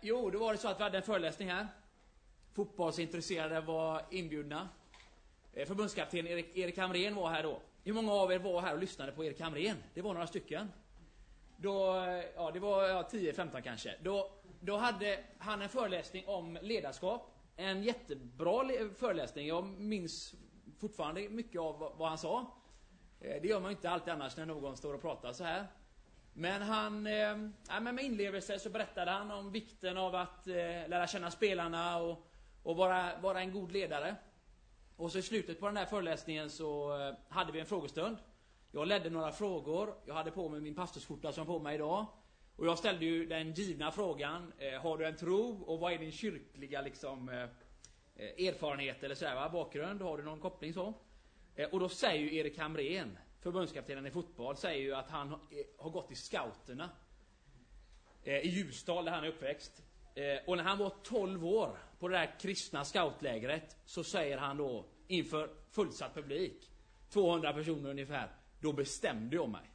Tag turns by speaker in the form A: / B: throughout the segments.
A: jo, då var det så att vi hade en föreläsning här. Fotbollsintresserade var inbjudna. Eh, förbundskapten Erik, Erik Hamrén var här då. Hur många av er var här och lyssnade på Erik Hamrén? Det var några stycken. Då, eh, ja, det var ja, 10-15 kanske. Då, då hade han en föreläsning om ledarskap. En jättebra föreläsning. Jag minns fortfarande mycket av vad han sa. Eh, det gör man ju inte alltid annars när någon står och pratar så här. Men han, eh, med inlevelse så berättade han om vikten av att eh, lära känna spelarna och, och vara, vara en god ledare. Och så i slutet på den här föreläsningen så eh, hade vi en frågestund. Jag ledde några frågor, jag hade på mig min pastorsskjorta som jag har på mig idag. Och jag ställde ju den givna frågan, eh, har du en tro och vad är din kyrkliga liksom eh, eh erfarenhet eller sådär va, bakgrund, har du någon koppling så? Eh, och då säger ju Erik Hamrén, förbundskaptenen i fotboll, säger ju att han har eh, gått i scouterna. Eh, I Ljusdal, där han är uppväxt. Eh, och när han var 12 år, på det där kristna scoutlägret, så säger han då inför fullsatt publik, 200 personer ungefär, då bestämde jag mig.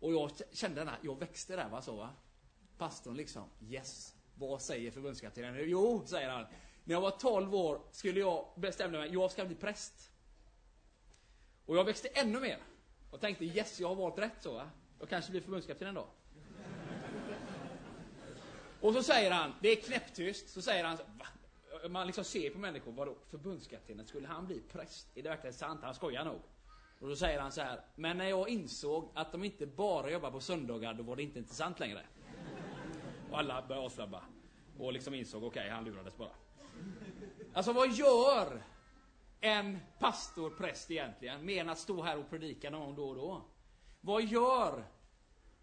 A: Och jag kände den här, jag växte där va, så va. Pastorn liksom, yes. Vad säger förbundskaptenen? Jo, säger han. När jag var 12 år skulle jag bestämma mig, jag ska bli präst. Och jag växte ännu mer. Och tänkte, yes, jag har valt rätt så va. Jag kanske blir förbundskapten en dag. Och så säger han, det är knäpptyst, så säger han, va? Man liksom ser på människor, vadå, förbundskaptenen, skulle han bli präst? Är det verkligen sant? Han skojar nog. Och då säger han så här, men när jag insåg att de inte bara jobbar på söndagar, då var det inte intressant längre. Och alla började avslabba. Och liksom insåg, okej, okay, han lurades bara. Alltså vad gör en pastor, präst egentligen, mer än att stå här och predika någon då och då? Vad gör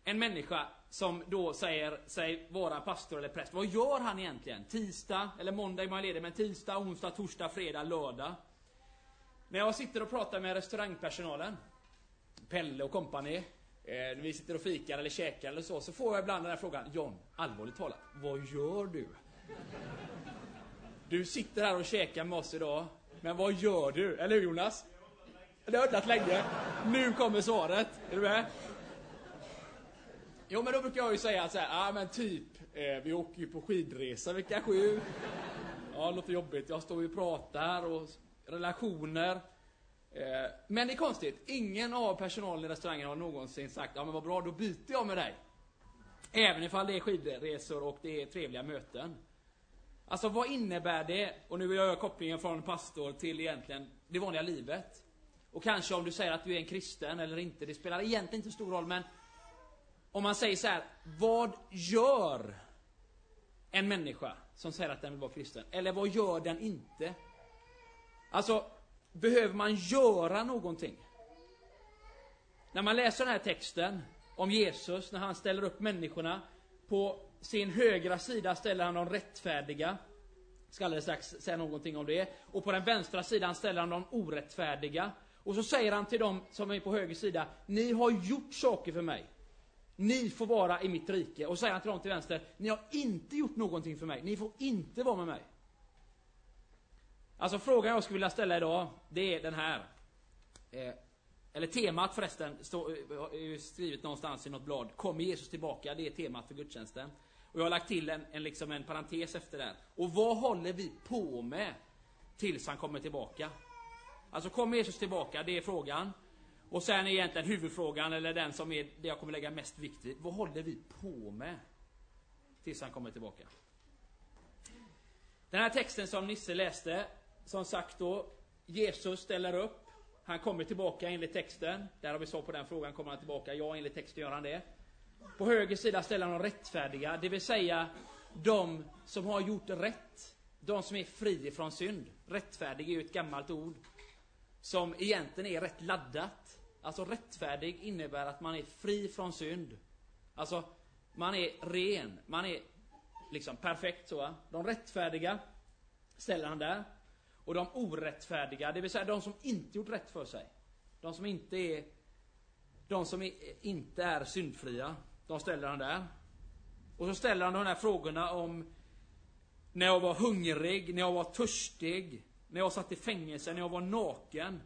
A: en människa som då säger sig vara pastor eller präst, vad gör han egentligen? Tisdag, eller måndag är man ledig, men tisdag, onsdag, torsdag, fredag, lördag. När jag sitter och pratar med restaurangpersonalen, Pelle och kompani, eh, när vi sitter och fikar eller käkar eller så, så får jag ibland den här frågan, John, allvarligt talat, vad gör du? Du sitter här och käkar med oss idag, men vad gör du? Eller hur Jonas? Det har ödlat länge. Nu kommer svaret. Är du med? Jo, men då brukar jag ju säga så här, ja ah, men typ, eh, vi åker ju på skidresa vecka sju. Ja, det låter jobbigt. Jag står ju och pratar och relationer. Eh, men det är konstigt, ingen av personalen i restaurangen har någonsin sagt ja men vad bra, då byter jag med dig. Även ifall det är skidresor och det är trevliga möten. Alltså vad innebär det? Och nu vill jag göra kopplingen från pastor till egentligen det vanliga livet. Och kanske om du säger att du är en kristen eller inte, det spelar egentligen inte stor roll men om man säger så här, vad gör en människa som säger att den vill vara kristen? Eller vad gör den inte? Alltså, behöver man göra någonting? När man läser den här texten om Jesus, när han ställer upp människorna, på sin högra sida ställer han de rättfärdiga. Ska alldeles strax säga någonting om det. Och på den vänstra sidan ställer han de orättfärdiga. Och så säger han till dem som är på höger sida, ni har gjort saker för mig. Ni får vara i mitt rike. Och så säger han till dem till vänster, ni har inte gjort någonting för mig. Ni får inte vara med mig. Alltså frågan jag skulle vilja ställa idag, det är den här. Eh, eller temat förresten, står, eh, är skrivet någonstans i något blad. Kommer Jesus tillbaka? Det är temat för gudstjänsten. Och jag har lagt till en, en, liksom en parentes efter det. Och vad håller vi på med tills han kommer tillbaka? Alltså kommer Jesus tillbaka? Det är frågan. Och sen är egentligen huvudfrågan, eller den som är det jag kommer lägga mest vikt vid. Vad håller vi på med tills han kommer tillbaka? Den här texten som Nisse läste som sagt då, Jesus ställer upp. Han kommer tillbaka enligt texten. Där har vi svar på den frågan. Kommer han tillbaka? Ja, enligt texten gör han det. På höger sida ställer han de rättfärdiga, det vill säga de som har gjort rätt. De som är fri från synd. Rättfärdig är ju ett gammalt ord som egentligen är rätt laddat. Alltså rättfärdig innebär att man är fri från synd. Alltså, man är ren, man är liksom perfekt så. De rättfärdiga ställer han där. Och de orättfärdiga, det vill säga de som inte gjort rätt för sig. De som inte är, de som är, inte är syndfria. De ställer han där. Och så ställer han de här frågorna om när jag var hungrig, när jag var törstig, när jag satt i fängelse, när jag var naken.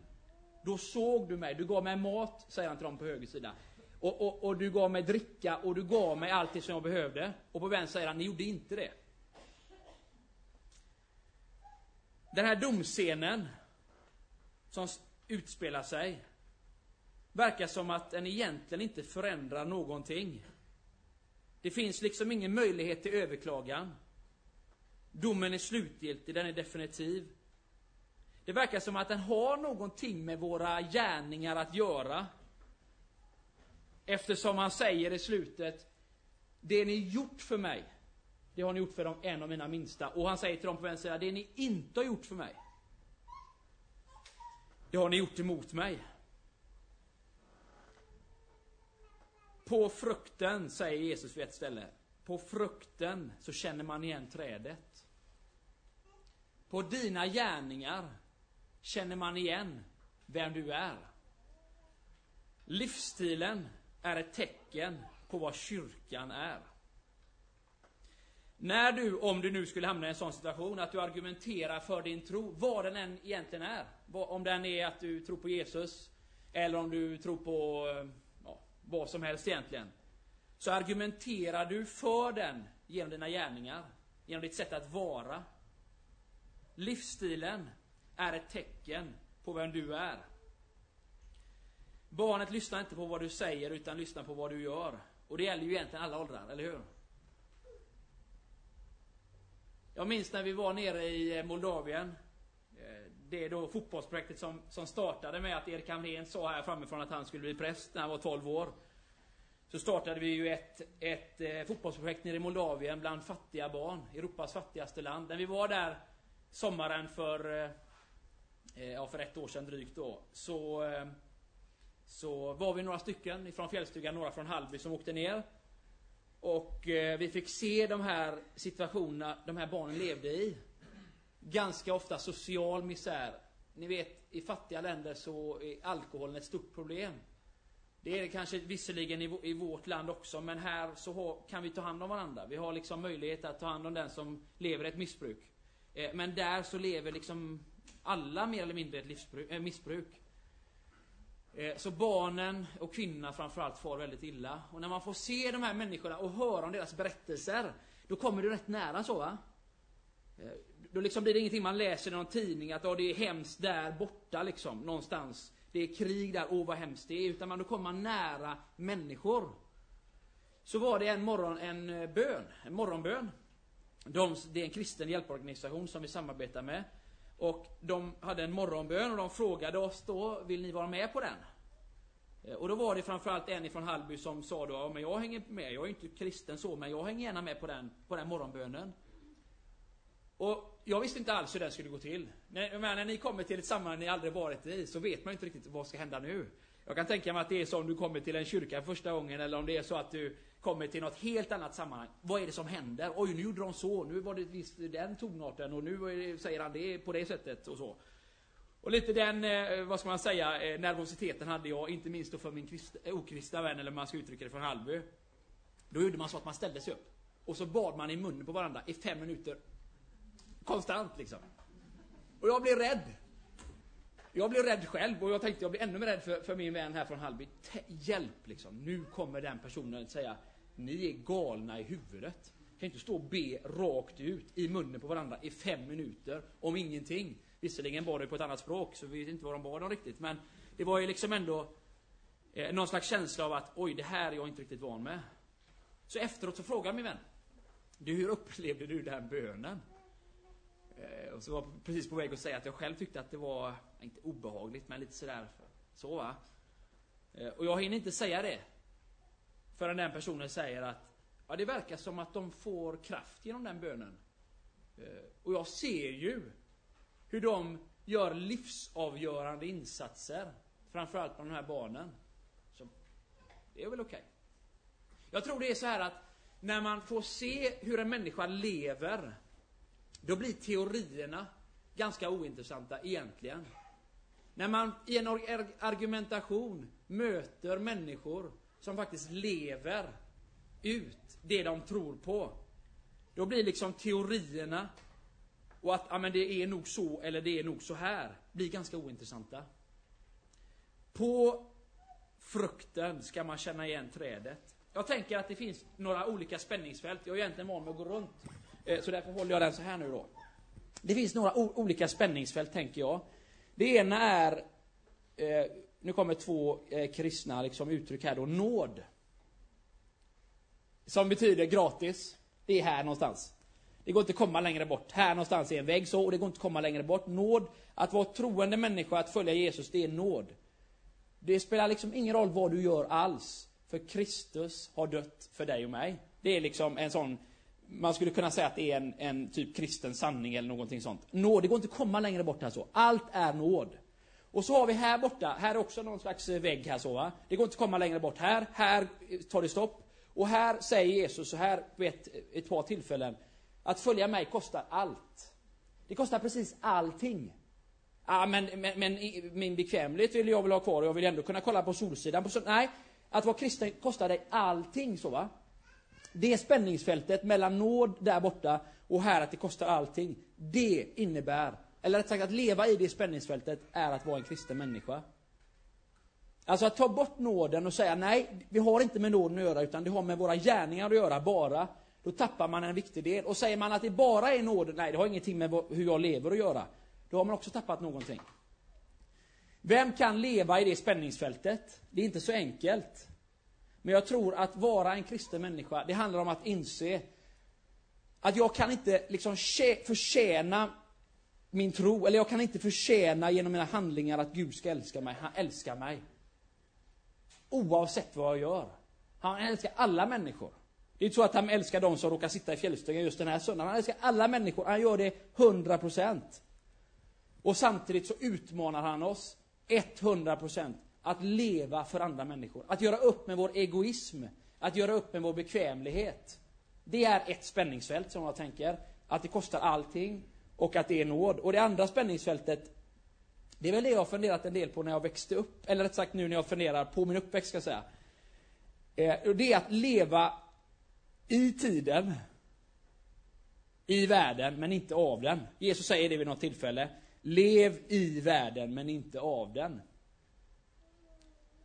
A: Då såg du mig, du gav mig mat, säger han till dem på höger sida. Och, och, och, du gav mig dricka och du gav mig allt det som jag behövde. Och på vänster säger han, ni gjorde inte det. Den här domscenen som utspelar sig verkar som att den egentligen inte förändrar någonting. Det finns liksom ingen möjlighet till överklagan. Domen är slutgiltig, den är definitiv. Det verkar som att den har någonting med våra gärningar att göra. Eftersom han säger i slutet, det ni gjort för mig, det har ni gjort för en av mina minsta. Och han säger till dem på vänster sida, det ni inte har gjort för mig, det har ni gjort emot mig. På frukten, säger Jesus vid ett ställe, på frukten så känner man igen trädet. På dina gärningar känner man igen vem du är. Livsstilen är ett tecken på vad kyrkan är. När du, om du nu skulle hamna i en sån situation, att du argumenterar för din tro, vad den än egentligen är. Om den är att du tror på Jesus, eller om du tror på eh, vad som helst egentligen. Så argumenterar du för den genom dina gärningar, genom ditt sätt att vara. Livsstilen är ett tecken på vem du är. Barnet lyssnar inte på vad du säger, utan lyssnar på vad du gör. Och det gäller ju egentligen alla åldrar, eller hur? Jag minns när vi var nere i Moldavien. Eh, det är då fotbollsprojektet som, som startade med att Erik Hamrén sa här framifrån att han skulle bli präst när han var 12 år. Så startade vi ju ett, ett eh, fotbollsprojekt nere i Moldavien bland fattiga barn. Europas fattigaste land. När vi var där sommaren för, eh, eh, ja, för ett år sedan drygt då. Så, eh, så var vi några stycken ifrån fjällstugan, några från Hallby som åkte ner. Och eh, vi fick se de här situationerna de här barnen levde i. Ganska ofta social misär. Ni vet, i fattiga länder så är alkoholen ett stort problem. Det är det kanske visserligen i, vårt land också, men här så har, kan vi ta hand om varandra. Vi har liksom möjlighet att ta hand om den som lever ett missbruk. Eh, men där så lever liksom alla mer eller mindre ett livsbruk, eh, missbruk. Eh, så barnen och kvinnorna framförallt far väldigt illa. Och när man får se de här människorna och höra om deras berättelser, då kommer du rätt nära så va? Då liksom blir det ingenting man läser i någon tidning att oh, det är hemskt där borta liksom, någonstans. Det är krig där, åh oh, vad hemskt det är. Utan man, då kommer man nära människor. Så var det en morgon en eh, bön, en morgonbön. De, det är en kristen hjälporganisation som vi samarbetar med. Och de hade en morgonbön och de frågade oss då, vill ni vara med på den? Eh, och då var det framförallt en ifrån Hallby som sa då, ja, men jag hänger med, jag är inte kristen så, men jag hänger gärna med på den, på den morgonbönen. Och jag visste inte alls hur det skulle gå till. När, men när ni kommer till ett sammanhang ni aldrig varit i, så vet man inte riktigt vad ska hända nu. Jag kan tänka mig att det är så om du kommer till en kyrka första gången, eller om det är så att du kommer till något helt annat sammanhang. Vad är det som händer? Oj, nu gjorde de så, nu var det visst den tonarten och nu säger han det på det sättet och så. Och lite den, eh, vad ska man säga, eh, nervositeten hade jag, inte minst då för min eh, okristna vän, eller man ska uttrycka det från Hallby. Då gjorde man så att man ställde sig upp. Och så bad man i munnen på varandra i fem minuter. Konstant liksom. Och jag blev rädd. Jag blev rädd själv och jag tänkte jag blir ännu mer rädd för, för min vän här från Hallby. Hjälp liksom. Nu kommer den personen att säga ni är galna i huvudet. Kan inte stå och be rakt ut i munnen på varandra i fem minuter om ingenting. Visserligen bad de på ett annat språk, så vi vet inte vad de bad om riktigt. Men det var ju liksom ändå eh, någon slags känsla av att oj, det här är jag inte riktigt van med. Så efteråt så frågade min vän. Du, hur upplevde du den bönen? Eh, och så var jag precis på väg att säga att jag själv tyckte att det var, inte obehagligt, men lite sådär, så va. Eh, och jag hinner inte säga det. Förrän den personen säger att ja, det verkar som att de får kraft genom den bönen. Eh, och jag ser ju hur de gör livsavgörande insatser. Framförallt på de här barnen. Så det är väl okej. Okay. Jag tror det är så här att när man får se hur en människa lever, då blir teorierna ganska ointressanta egentligen. När man i en argumentation möter människor som faktiskt lever ut det de tror på. Då blir liksom teorierna och att ja, men det är nog så eller det är nog så här blir ganska ointressanta. På frukten ska man känna igen trädet. Jag tänker att det finns några olika spänningsfält. Jag är egentligen van med att gå runt. Eh, så därför håller jag den så här nu då. Det finns några olika spänningsfält, tänker jag. Det ena är, eh, nu kommer två eh, kristna liksom, uttryck här då, nåd. Som betyder gratis. Det är här någonstans. Det går inte att komma längre bort. Här någonstans är en vägg så, och det går inte att komma längre bort. Nåd, att vara troende människa, att följa Jesus, det är nåd. Det spelar liksom ingen roll vad du gör alls. För Kristus har dött för dig och mig. Det är liksom en sån, man skulle kunna säga att det är en, en typ kristen sanning eller någonting sånt. Nåd, det går inte att komma längre bort här så. Allt är nåd. Och så har vi här borta, här är också någon slags eh, vägg här så va. Det går inte att komma längre bort här, här eh, tar det stopp. Och här säger Jesus så här vid ett, ett par tillfällen. Att följa mig kostar allt. Det kostar precis allting. Ja, men, men, men min bekvämlighet vill jag väl ha kvar och jag vill ändå kunna kolla på Solsidan. På sol nej, att vara kristen kostar dig allting så va. Det spänningsfältet mellan nåd där borta och här att det kostar allting. Det innebär, eller rätt sagt att leva i det spänningsfältet är att vara en kristen människa. Alltså att ta bort nåden och säga nej, vi har inte med nåden att göra utan det har med våra gärningar att göra bara. Då tappar man en viktig del. Och säger man att det bara är nåden, nej det har ingenting med hur jag lever att göra. Då har man också tappat någonting. Vem kan leva i det spänningsfältet? Det är inte så enkelt. Men jag tror att vara en kristen människa, det handlar om att inse att jag kan inte liksom förtjäna min tro, eller jag kan inte förtjäna genom mina handlingar att Gud ska älska mig. Han älskar mig. Oavsett vad jag gör. Han älskar alla människor. Det är inte så att han älskar de som råkar sitta i fjällstugan just den här söndagen. Han älskar alla människor. Han gör det 100 %. Och samtidigt så utmanar han oss 100 % att leva för andra människor. Att göra upp med vår egoism. Att göra upp med vår bekvämlighet. Det är ett spänningsfält som jag tänker. Att det kostar allting och att det är nåd. Och det andra spänningsfältet, det är väl det jag har funderat en del på när jag växte upp. Eller rätt sagt nu när jag funderar på min uppväxt ska jag säga. Eh, det är att leva i tiden, i världen, men inte av den. Jesus säger det vid något tillfälle. Lev i världen, men inte av den.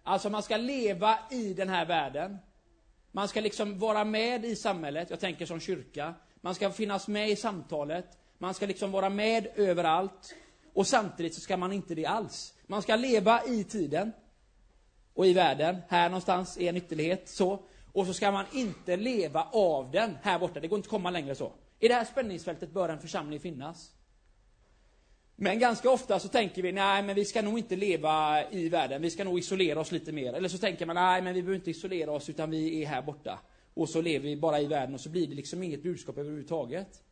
A: Alltså man ska leva i den här världen. Man ska liksom vara med i samhället, jag tänker som kyrka. Man ska finnas med i samtalet. Man ska liksom vara med överallt. Och samtidigt så ska man inte det alls. Man ska leva i tiden. Och i världen. Här någonstans är en ytterlighet. Så. Och så ska man inte leva av den här borta. Det går inte att komma längre så. I det här spänningsfältet bör en församling finnas. Men ganska ofta så tänker vi, nej men vi ska nog inte leva i världen, vi ska nog isolera oss lite mer. Eller så tänker man, nej men vi behöver inte isolera oss utan vi är här borta. Och så lever vi bara i världen och så blir det liksom inget budskap överhuvudtaget.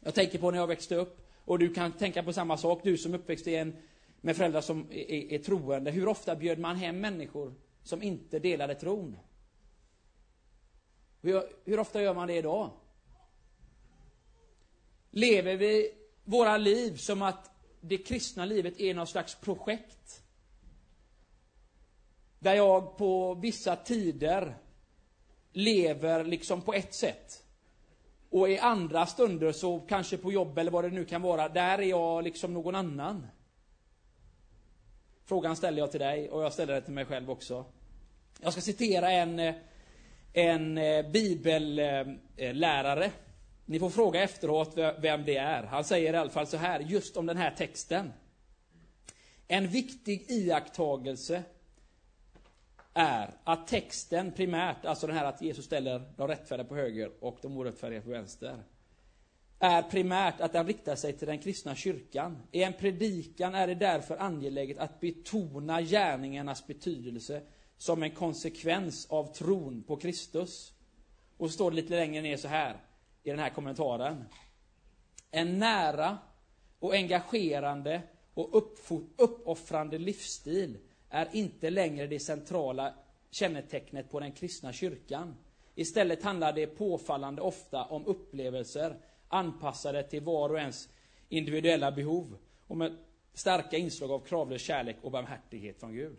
A: Jag tänker på när jag växte upp, och du kan tänka på samma sak, du som uppväxt i en, med föräldrar som är, är, är troende. Hur ofta bjöd man hem människor som inte delade tron? Hur, hur ofta gör man det idag? Lever vi våra liv som att det kristna livet är någon slags projekt. Där jag på vissa tider lever liksom på ett sätt. Och i andra stunder så kanske på jobb eller vad det nu kan vara, där är jag liksom någon annan. Frågan ställer jag till dig och jag ställer den till mig själv också. Jag ska citera en, eh, en eh, bibellärare ni får fråga efteråt vem det är. Han säger i alla fall så här, just om den här texten. En viktig iakttagelse är att texten primärt, alltså den här att Jesus ställer de rättfärdiga på höger och de orättfärdiga på vänster, är primärt att den riktar sig till den kristna kyrkan. I en predikan är det därför angeläget att betona gärningarnas betydelse som en konsekvens av tron på Kristus. Och så står det lite längre ner så här i den här kommentaren. En nära och engagerande och uppoffrande livsstil är inte längre det centrala kännetecknet på den kristna kyrkan. Istället handlar det påfallande ofta om upplevelser anpassade till var och ens individuella behov och med starka inslag av kravlös kärlek och barmhärtighet från Gud.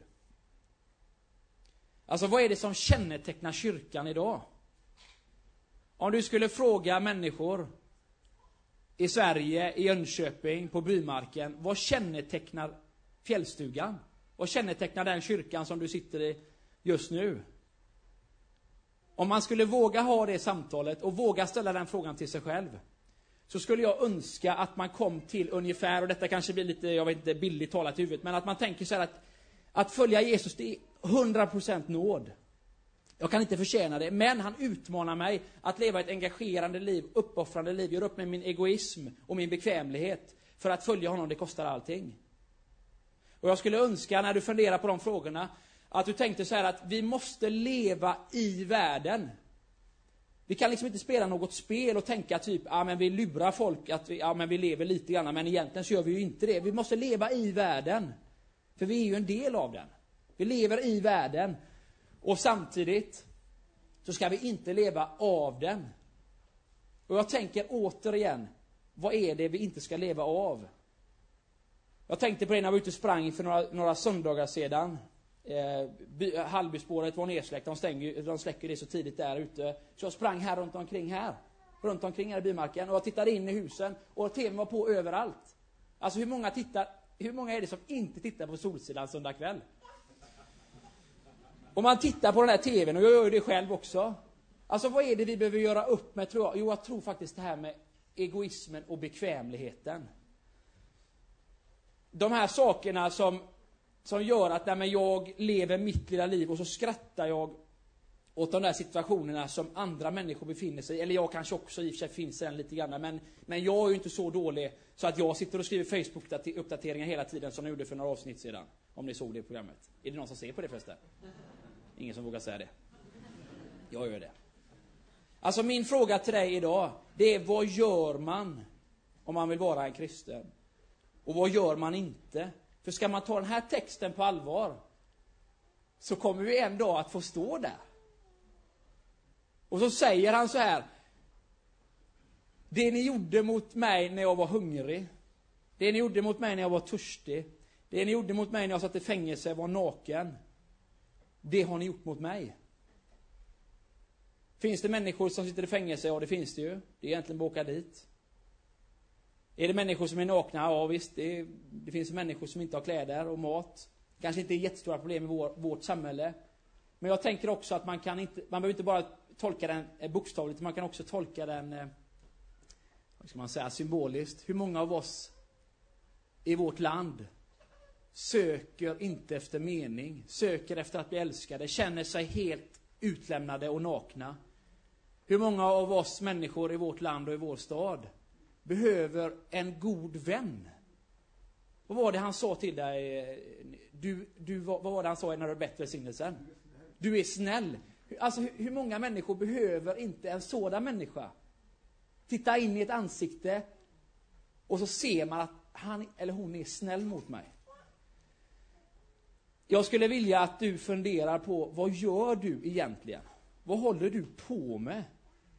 A: Alltså vad är det som kännetecknar kyrkan idag? Om du skulle fråga människor i Sverige, i Jönköping, på bymarken, vad kännetecknar fjällstugan? Vad kännetecknar den kyrkan som du sitter i just nu? Om man skulle våga ha det samtalet och våga ställa den frågan till sig själv. Så skulle jag önska att man kom till ungefär, och detta kanske blir lite, jag vet inte, billigt talat i huvudet, men att man tänker så här att att följa Jesus, det är 100% nåd. Jag kan inte förtjäna det, men han utmanar mig att leva ett engagerande liv, uppoffrande liv, Gör upp med min egoism och min bekvämlighet. För att följa honom, det kostar allting. Och jag skulle önska, när du funderar på de frågorna, att du tänkte så här att vi måste leva i världen. Vi kan liksom inte spela något spel och tänka typ, ja men vi lurar folk att vi, ja men vi lever lite grann, men egentligen så gör vi ju inte det. Vi måste leva i världen. För vi är ju en del av den. Vi lever i världen. Och samtidigt så ska vi inte leva av den. Och jag tänker återigen, vad är det vi inte ska leva av? Jag tänkte på det när jag var ute och sprang för några, några söndagar sedan. Eh, Hallbyspåret var nedsläckt, de, stänger, de släcker det så tidigt där ute. Så jag sprang här runt omkring här. Runt omkring här i bymarken. Och jag tittade in i husen och tvn var på överallt. Alltså hur många tittar, hur många är det som inte tittar på Solsidan söndag kväll? Om man tittar på den här TVn, och jag gör det själv också. Alltså vad är det vi behöver göra upp med tror jag? Jo, jag tror faktiskt det här med egoismen och bekvämligheten. De här sakerna som, som gör att nej, men jag lever mitt lilla liv och så skrattar jag åt de där situationerna som andra människor befinner sig i. Eller jag kanske också i och för sig finns i den lite grann. Men, men jag är ju inte så dålig så att jag sitter och skriver Facebook-uppdateringar hela tiden som jag gjorde för några avsnitt sedan. Om ni såg det programmet. Är det någon som ser på det förresten? Ingen som vågar säga det. Jag gör det. Alltså min fråga till dig idag, det är vad gör man om man vill vara en kristen? Och vad gör man inte? För ska man ta den här texten på allvar, så kommer vi en dag att få stå där. Och så säger han så här. Det ni gjorde mot mig när jag var hungrig. Det ni gjorde mot mig när jag var törstig. Det ni gjorde mot mig när jag satt i fängelse, var naken. Det har ni gjort mot mig. Finns det människor som sitter i fängelse? Ja, det finns det ju. Det är egentligen bara att åka dit. Är det människor som är nakna? Ja, visst. Det, är, det finns människor som inte har kläder och mat. Kanske inte är jättestora problem i vår, vårt samhälle. Men jag tänker också att man kan inte, man behöver inte bara tolka den eh, bokstavligt, man kan också tolka den, eh, vad ska man säga, symboliskt. Hur många av oss i vårt land söker inte efter mening, söker efter att bli älskade, känner sig helt utlämnade och nakna. Hur många av oss människor i vårt land och i vår stad behöver en god vän? Vad var det han sa till dig? Du, du, vad var det han sa i när du bättre välsignelsen? Du är snäll. Alltså hur många människor behöver inte en sådan människa? Titta in i ett ansikte och så ser man att han eller hon är snäll mot mig. Jag skulle vilja att du funderar på vad gör du egentligen? Vad håller du på med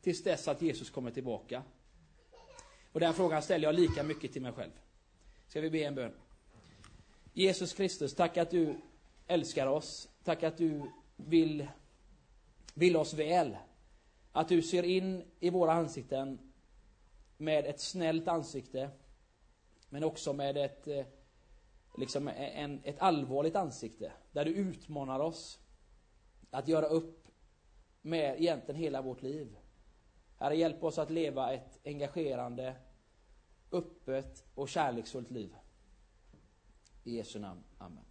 A: tills dess att Jesus kommer tillbaka? Och den frågan ställer jag lika mycket till mig själv. Ska vi be en bön? Jesus Kristus, tack att du älskar oss. Tack att du vill, vill oss väl. Att du ser in i våra ansikten med ett snällt ansikte. Men också med ett eh, liksom en, ett allvarligt ansikte. Där du utmanar oss att göra upp med egentligen hela vårt liv. Herre, hjälp oss att leva ett engagerande, öppet och kärleksfullt liv. I Jesu namn. Amen.